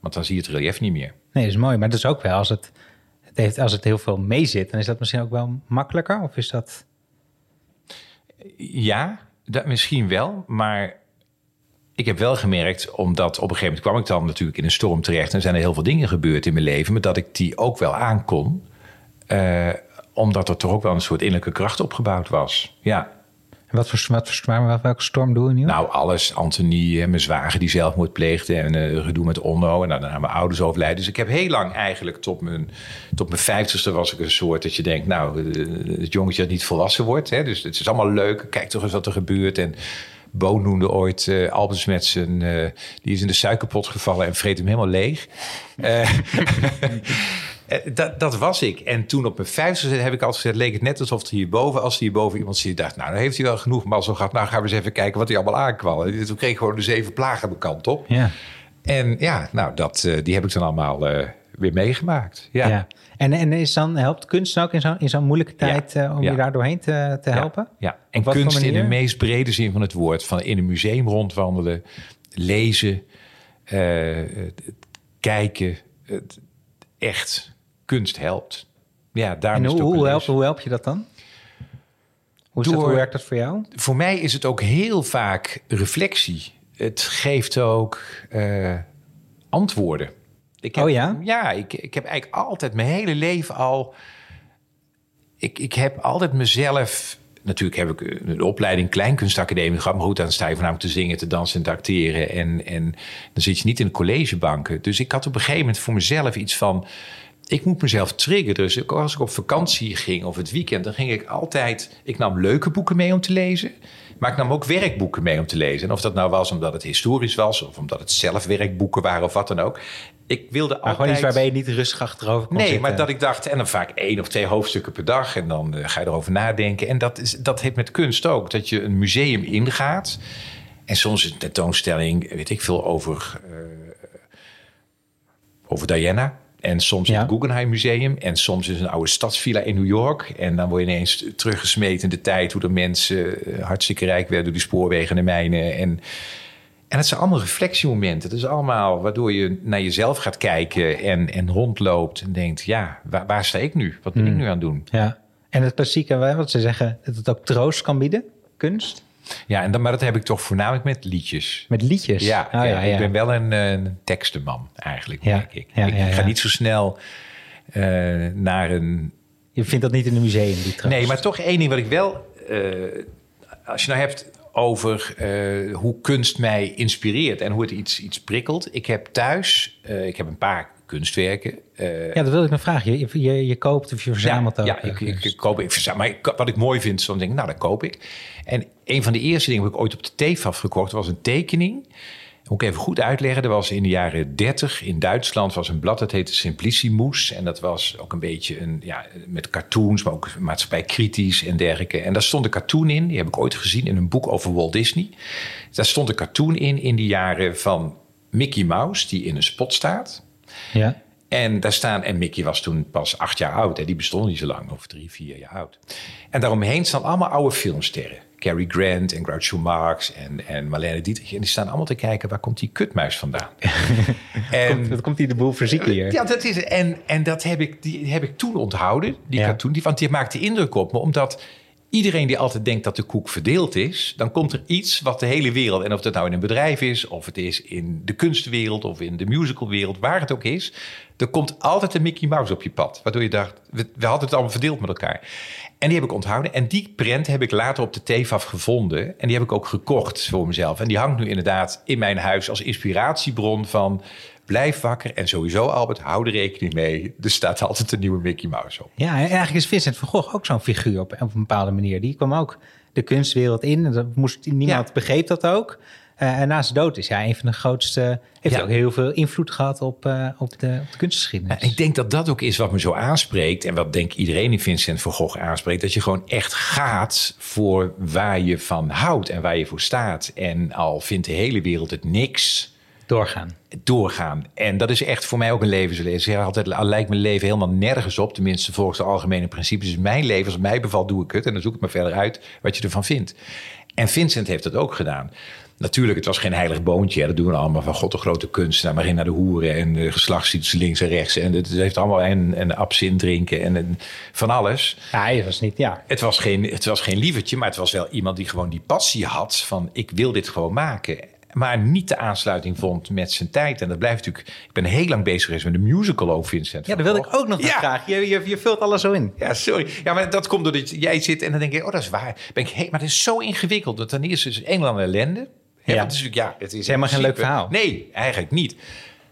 Want dan zie je het relief niet meer. Nee, dat is mooi. Maar dat is ook wel, als het, het heeft, als het heel veel meezit, dan is dat misschien ook wel makkelijker? Of is dat... Ja, dat misschien wel, maar ik heb wel gemerkt, omdat op een gegeven moment kwam ik dan natuurlijk in een storm terecht en zijn er heel veel dingen gebeurd in mijn leven, maar dat ik die ook wel aankon, eh, omdat er toch ook wel een soort innerlijke kracht opgebouwd was. Ja, En wat voor, wat voor storm, welke storm doe je nu? Nou, alles. Anthony, en mijn zwager die zelfmoord pleegde en uh, gedoe met Onno. En daarna mijn ouders overlijden. Dus ik heb heel lang eigenlijk tot mijn, tot mijn vijftigste was ik een soort dat je denkt... nou, uh, het jongetje dat niet volwassen wordt. Hè? Dus het is allemaal leuk. Kijk toch eens wat er gebeurt. En Bo noemde ooit uh, Albers met zijn... Uh, die is in de suikerpot gevallen en vreet hem helemaal leeg. Uh, dat, dat, was ik. En toen op mijn vijfde heb ik altijd gezegd... leek het net alsof er hierboven, als er hierboven iemand zit... dacht, nou, dan heeft hij wel genoeg mazzel gehad. Nou, gaan we eens even kijken wat hij allemaal aankwam. En toen kreeg ik gewoon de zeven plagen bekant op. Ja. En ja, nou, dat, die heb ik dan allemaal weer meegemaakt. Ja. ja. En, en is dan, helpt kunst ook in zo'n in zo'n moeilijke tijd ja. uh, om ja. je daar doorheen te, te helpen? Ja, en kunst in de meest brede zin van het woord. Van in een museum rondwandelen, lezen, uh, kijken. Echt, kunst helpt. Ja, daar en hoe, hoe, help, hoe help je dat dan? Hoe, Door, dat, hoe werkt dat voor jou? Voor mij is het ook heel vaak reflectie. Het geeft ook uh, antwoorden. Ik heb, oh ja? Ja, ik, ik heb eigenlijk altijd mijn hele leven al... Ik, ik heb altijd mezelf... Natuurlijk heb ik een opleiding Kleinkunstacademie gehad. Maar goed, dan sta je voornamelijk te zingen, te dansen en te acteren. En, en dan zit je niet in de collegebanken. Dus ik had op een gegeven moment voor mezelf iets van... Ik moet mezelf triggeren. Dus als ik op vakantie ging of het weekend... dan ging ik altijd... Ik nam leuke boeken mee om te lezen... Maar ik nam ook werkboeken mee om te lezen. En of dat nou was omdat het historisch was... of omdat het zelf werkboeken waren of wat dan ook ik wilde maar altijd... gewoon iets waarbij je niet rustig achterover kon Nee, zitten. maar dat ik dacht... en dan vaak één of twee hoofdstukken per dag... en dan uh, ga je erover nadenken. En dat, is, dat heeft met kunst ook. Dat je een museum ingaat... en soms een tentoonstelling, weet ik veel, over... Uh, over Diana... En soms ja. het Guggenheim Museum. En soms is een oude stadsvilla in New York. En dan word je ineens teruggesmeten in de tijd... hoe de mensen hartstikke rijk werden door die spoorwegen en de mijnen. En en het zijn allemaal reflectiemomenten. Het is allemaal waardoor je naar jezelf gaat kijken en, en rondloopt en denkt: ja, waar, waar sta ik nu? Wat ben hmm. ik nu aan het doen? Ja. En het klassieke, wat ze zeggen, dat het ook troost kan bieden, kunst. Ja, en dan, maar dat heb ik toch voornamelijk met liedjes. Met liedjes? Ja, oh, ja, ja, ik ben wel een, een tekstenman eigenlijk, denk ik. ik, ga niet zo snel uh, naar een... Je vindt dat niet in een museum, die troost? Nee, maar toch één ding wat ik wel... Uh, als je nou hebt over uh, hoe kunst mij inspireert en hoe het iets, iets prikkelt. Ik heb thuis, ik heb een paar kunstwerken. Uh, ja, dat wil ik nog vragen. Je, je, je koopt of je verzamelt ja, ook? Ja, ik, ik, ik, koop, ik verzamel. Maar ik, wat ik mooi vind, dan denk ik, nou, dat koop ik. En een van de eerste dingen die ik ooit op de TEFAF gekocht was een tekening. Moet ik even goed uitleggen. Er was in de jaren 30 in Duitsland was een blad dat heette Simplicissimus. En dat was ook een beetje een, ja, met cartoons, maar ook maatschappij kritisch en dergelijke. En daar stond een cartoon in, die heb ik ooit gezien in een boek over Walt Disney. Daar stond een cartoon in in de jaren van Mickey Mouse, die in een spot staat. Ja. En daar staan, en Mickey was toen pas acht jaar oud, hè, die bestond niet zo lang, of drie, vier jaar oud. En daaromheen staan allemaal oude filmsterren. Cary Grant en Groucho Marx en, en Marlene Dietrich. En die staan allemaal te kijken, waar komt die kutmuis vandaan? en, dat komt die de boel fysiek hier. Ja, dat is. En, en dat heb ik, die heb ik toen onthouden, die ja. cartoon. Die, want die maakte indruk op me, omdat iedereen die altijd denkt dat de koek verdeeld is, dan komt er iets wat de hele wereld, en of het nou in een bedrijf is, of het is in de kunstwereld of in de musicalwereld, waar het ook is, er komt altijd een Mickey Mouse op je pad. Waardoor je dacht, we, hadden het allemaal verdeeld met elkaar. En die heb ik onthouden. En die print heb ik later op de TEFAF gevonden. En die heb ik ook gekocht voor mezelf. En die hangt nu inderdaad in mijn huis als inspiratiebron van... Blijf wakker en sowieso, Albert, hou er rekening mee. Er staat altijd een nieuwe Mickey Mouse op. Ja, en eigenlijk is Vincent van Gogh ook zo'n figuur op, op een bepaalde manier. Die kwam ook de kunstwereld in. Dat moest, niemand ja. begreep dat ook. Uh, en na zijn dood is hij een van de grootste. Heeft ja. ook heel veel invloed gehad op, uh, op, de, op de kunstgeschiedenis. ik denk dat dat ook is wat me zo aanspreekt. En wat denk iedereen in Vincent van Gogh aanspreekt. Dat je gewoon echt gaat voor waar je van houdt en waar je voor staat. En al vindt de hele wereld het niks. Doorgaan. Doorgaan. En dat is echt voor mij ook een levensles. Ik zeg altijd, al lijkt mijn leven helemaal nergens op. Tenminste, volgens de algemene principes is mijn leven. Als het mij bevalt, doe ik het. En dan zoek ik me verder uit wat je ervan vindt. En Vincent heeft dat ook gedaan. Natuurlijk, het was geen heilig boontje. Hè. Dat doen we allemaal van god de grote kunstenaar. Maar in naar de hoeren en de geslachtsziektes links en rechts. En het heeft allemaal en, en absint drinken en, en van alles. Ja, hij was niet, ja. Het was, geen, het was geen lievertje, maar het was wel iemand die gewoon die passie had van ik wil dit gewoon maken. Maar niet de aansluiting vond met zijn tijd. En dat blijft natuurlijk... Ik ben heel lang bezig geweest met de musical ook, Vincent. Ja, daar wilde ik ook nog Ja. vragen. Je, je, je vult alles zo in. Ja, sorry. Ja, maar dat komt doordat jij zit en dan denk ik, oh, dat is waar. Ben ik, hey, maar het is zo ingewikkeld. Dat ten eerste is het een en ander ellende. Ja. want het is natuurlijk, ja, het is, helemaal geen leuk verhaal. Nee, eigenlijk niet.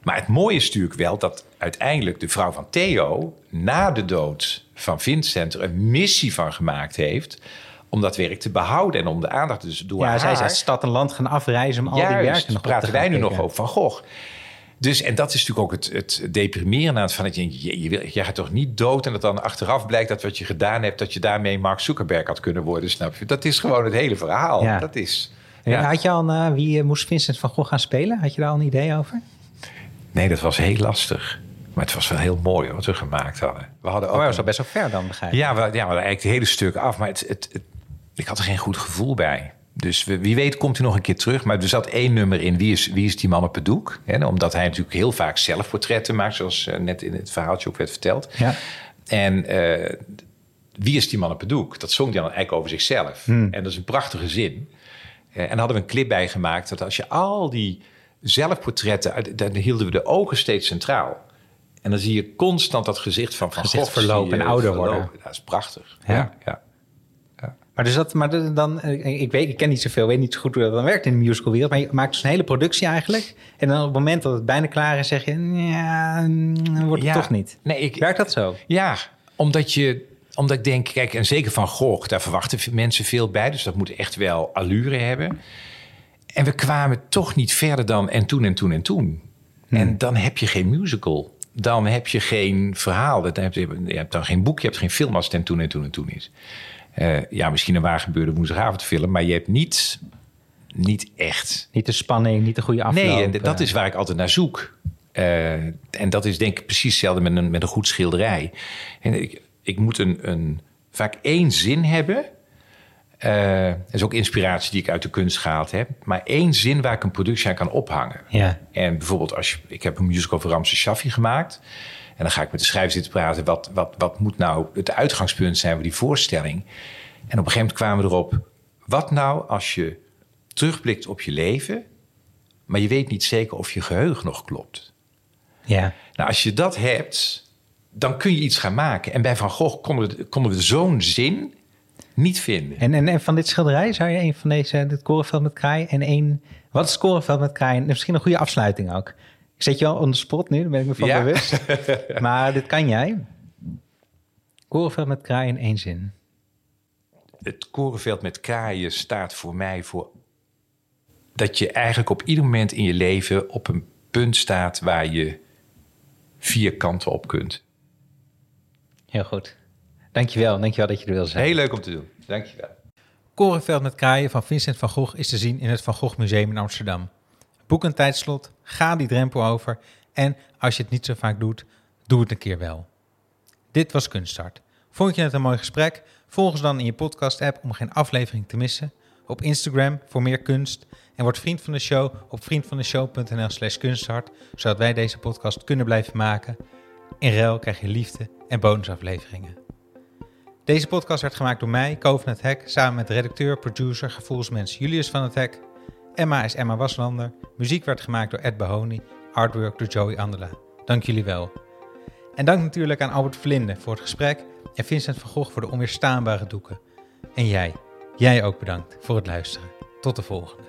Maar het mooie is natuurlijk wel dat uiteindelijk de vrouw van Theo... na de dood van Vincent er een missie van gemaakt heeft... om dat werk te behouden en om de aandacht dus door Ja, haar... zij uit stad en land gaan afreizen om al die werken nog praten te wij nu nog over Van Gogh. Dus, en dat is natuurlijk ook het, het deprimerende aan het van dat je, je, je, wil, je gaat toch niet dood en dat dan achteraf blijkt dat wat je gedaan hebt, dat je daarmee Mark Zuckerberg had kunnen worden, snap je? Dat is gewoon het hele verhaal. Ja. Dat is. Ja. Had je al eh, wie eh, moest Vincent van Gogh gaan spelen? Had je daar al een idee over? Nee, dat was heel lastig. Maar het was wel heel mooi wat we gemaakt hadden. We hadden ook Oh, was al best wel ver dan, begrijp ik. Ja, we, ja, we hadden eigenlijk het hele stuk af. Maar het, het, het- ik had er geen goed gevoel bij. Dus wie weet komt hij nog een keer terug. Maar er zat één nummer in. Wie is, wie is die man op het doek? Hè, omdat hij natuurlijk heel vaak zelfportretten maakt. Zoals eh, net in het verhaaltje ook werd verteld. Ja. En eh, wie is die man op het doek? Dat zong hij dan eigenlijk over zichzelf. En dat is een prachtige zin. Eh, en daar hadden we een clip bij gemaakt. Dat als je al die zelfportretten... Dan hielden we de ogen steeds centraal. En dan zie je constant dat gezicht van Van Gogh verlopen en ouder verlopen. worden. Dat is prachtig. Ja, ja. Maar, dus dat, maar dan, eh, ik, weet, ik ken niet zoveel, weet niet zo goed hoe dat dan werkt in de musicalwereld. Maar je maakt dus een hele productie eigenlijk. En dan op het moment dat het bijna klaar is, zeg je, ja, dan wordt het Ja. toch niet. Nee, ik, Werkt dat zo? Ja, omdat je omdat ik denk, kijk, en zeker van Gogh, daar verwachten mensen veel bij. Dus dat moet echt wel allure hebben. En we kwamen toch niet verder dan en toen en toen en toen. En dan heb je geen musical. Dan heb je geen verhaal. Dan heb je, je hebt dan geen boek, je hebt geen film als het en toen en toen en toen is. Eh, ja, misschien een waar gebeurde woensdagavondfilm, maar je hebt niet, niet echt Niet de spanning, niet de goede afloop. Nee, en dat eh. is waar ik altijd naar zoek. Eh, en dat is denk ik precies hetzelfde met een, met een goed schilderij. En ik, ik moet een, een, vaak één zin hebben. Dat is ook inspiratie die ik uit de kunst gehaald heb. Maar één zin waar ik een productie aan kan ophangen. Ja. En bijvoorbeeld, als je, ik heb een musical over Ramses Shaffi gemaakt. En dan ga ik met de schrijver zitten praten. Wat, wat, wat moet nou het uitgangspunt zijn voor die voorstelling? En op een gegeven moment kwamen we erop. Wat nou als je terugblikt op je leven... maar je weet niet zeker of je geheugen nog klopt? Ja. Nou, als je dat hebt, dan kun je iets gaan maken. En bij Van Gogh konden we, konden we zo'n zin niet vinden. En, en, en van dit schilderij zou je een van deze, dit korenveld met kraai en één... Wat is het korenveld met kraai? En misschien een goede afsluiting ook. Ik zet je al on the spot nu, daar ben ik me van Ja. bewust. maar dit kan jij. Korenveld met kraai in één zin. het korenveld met kraaien staat voor mij voor dat je eigenlijk op ieder moment in je leven op een punt staat waar je vier kanten op kunt. Heel goed. Dankjewel, dankjewel dat je er wil zijn. Heel leuk om te doen. Dankjewel. Korenveld met kraaien van Vincent van Gogh is te zien in het Van Gogh Museum in Amsterdam. Boek een tijdslot, ga die drempel over en als je het niet zo vaak doet, doe het een keer wel. Dit was Kunststart. Vond je het een mooi gesprek? Volg ons dan in je podcast-app om geen aflevering te missen. Op Instagram voor meer kunst. En word vriend van de show op vriendvandeshow.nl slash kunsthart, zodat wij deze podcast kunnen blijven maken. In ruil krijg je liefde en bonusafleveringen. Deze podcast werd gemaakt door mij, Ko van het Hek, samen met redacteur, producer, gevoelsmens Julius van het Hek. Emma is Emma Waslander. Muziek werd gemaakt door Ed Bahoni, artwork door Joey Andela. Dank jullie wel. En dank natuurlijk aan Albert Vlinde voor het gesprek en Vincent van Gogh voor de onweerstaanbare doeken. En jij, jij ook bedankt voor het luisteren. Tot de volgende.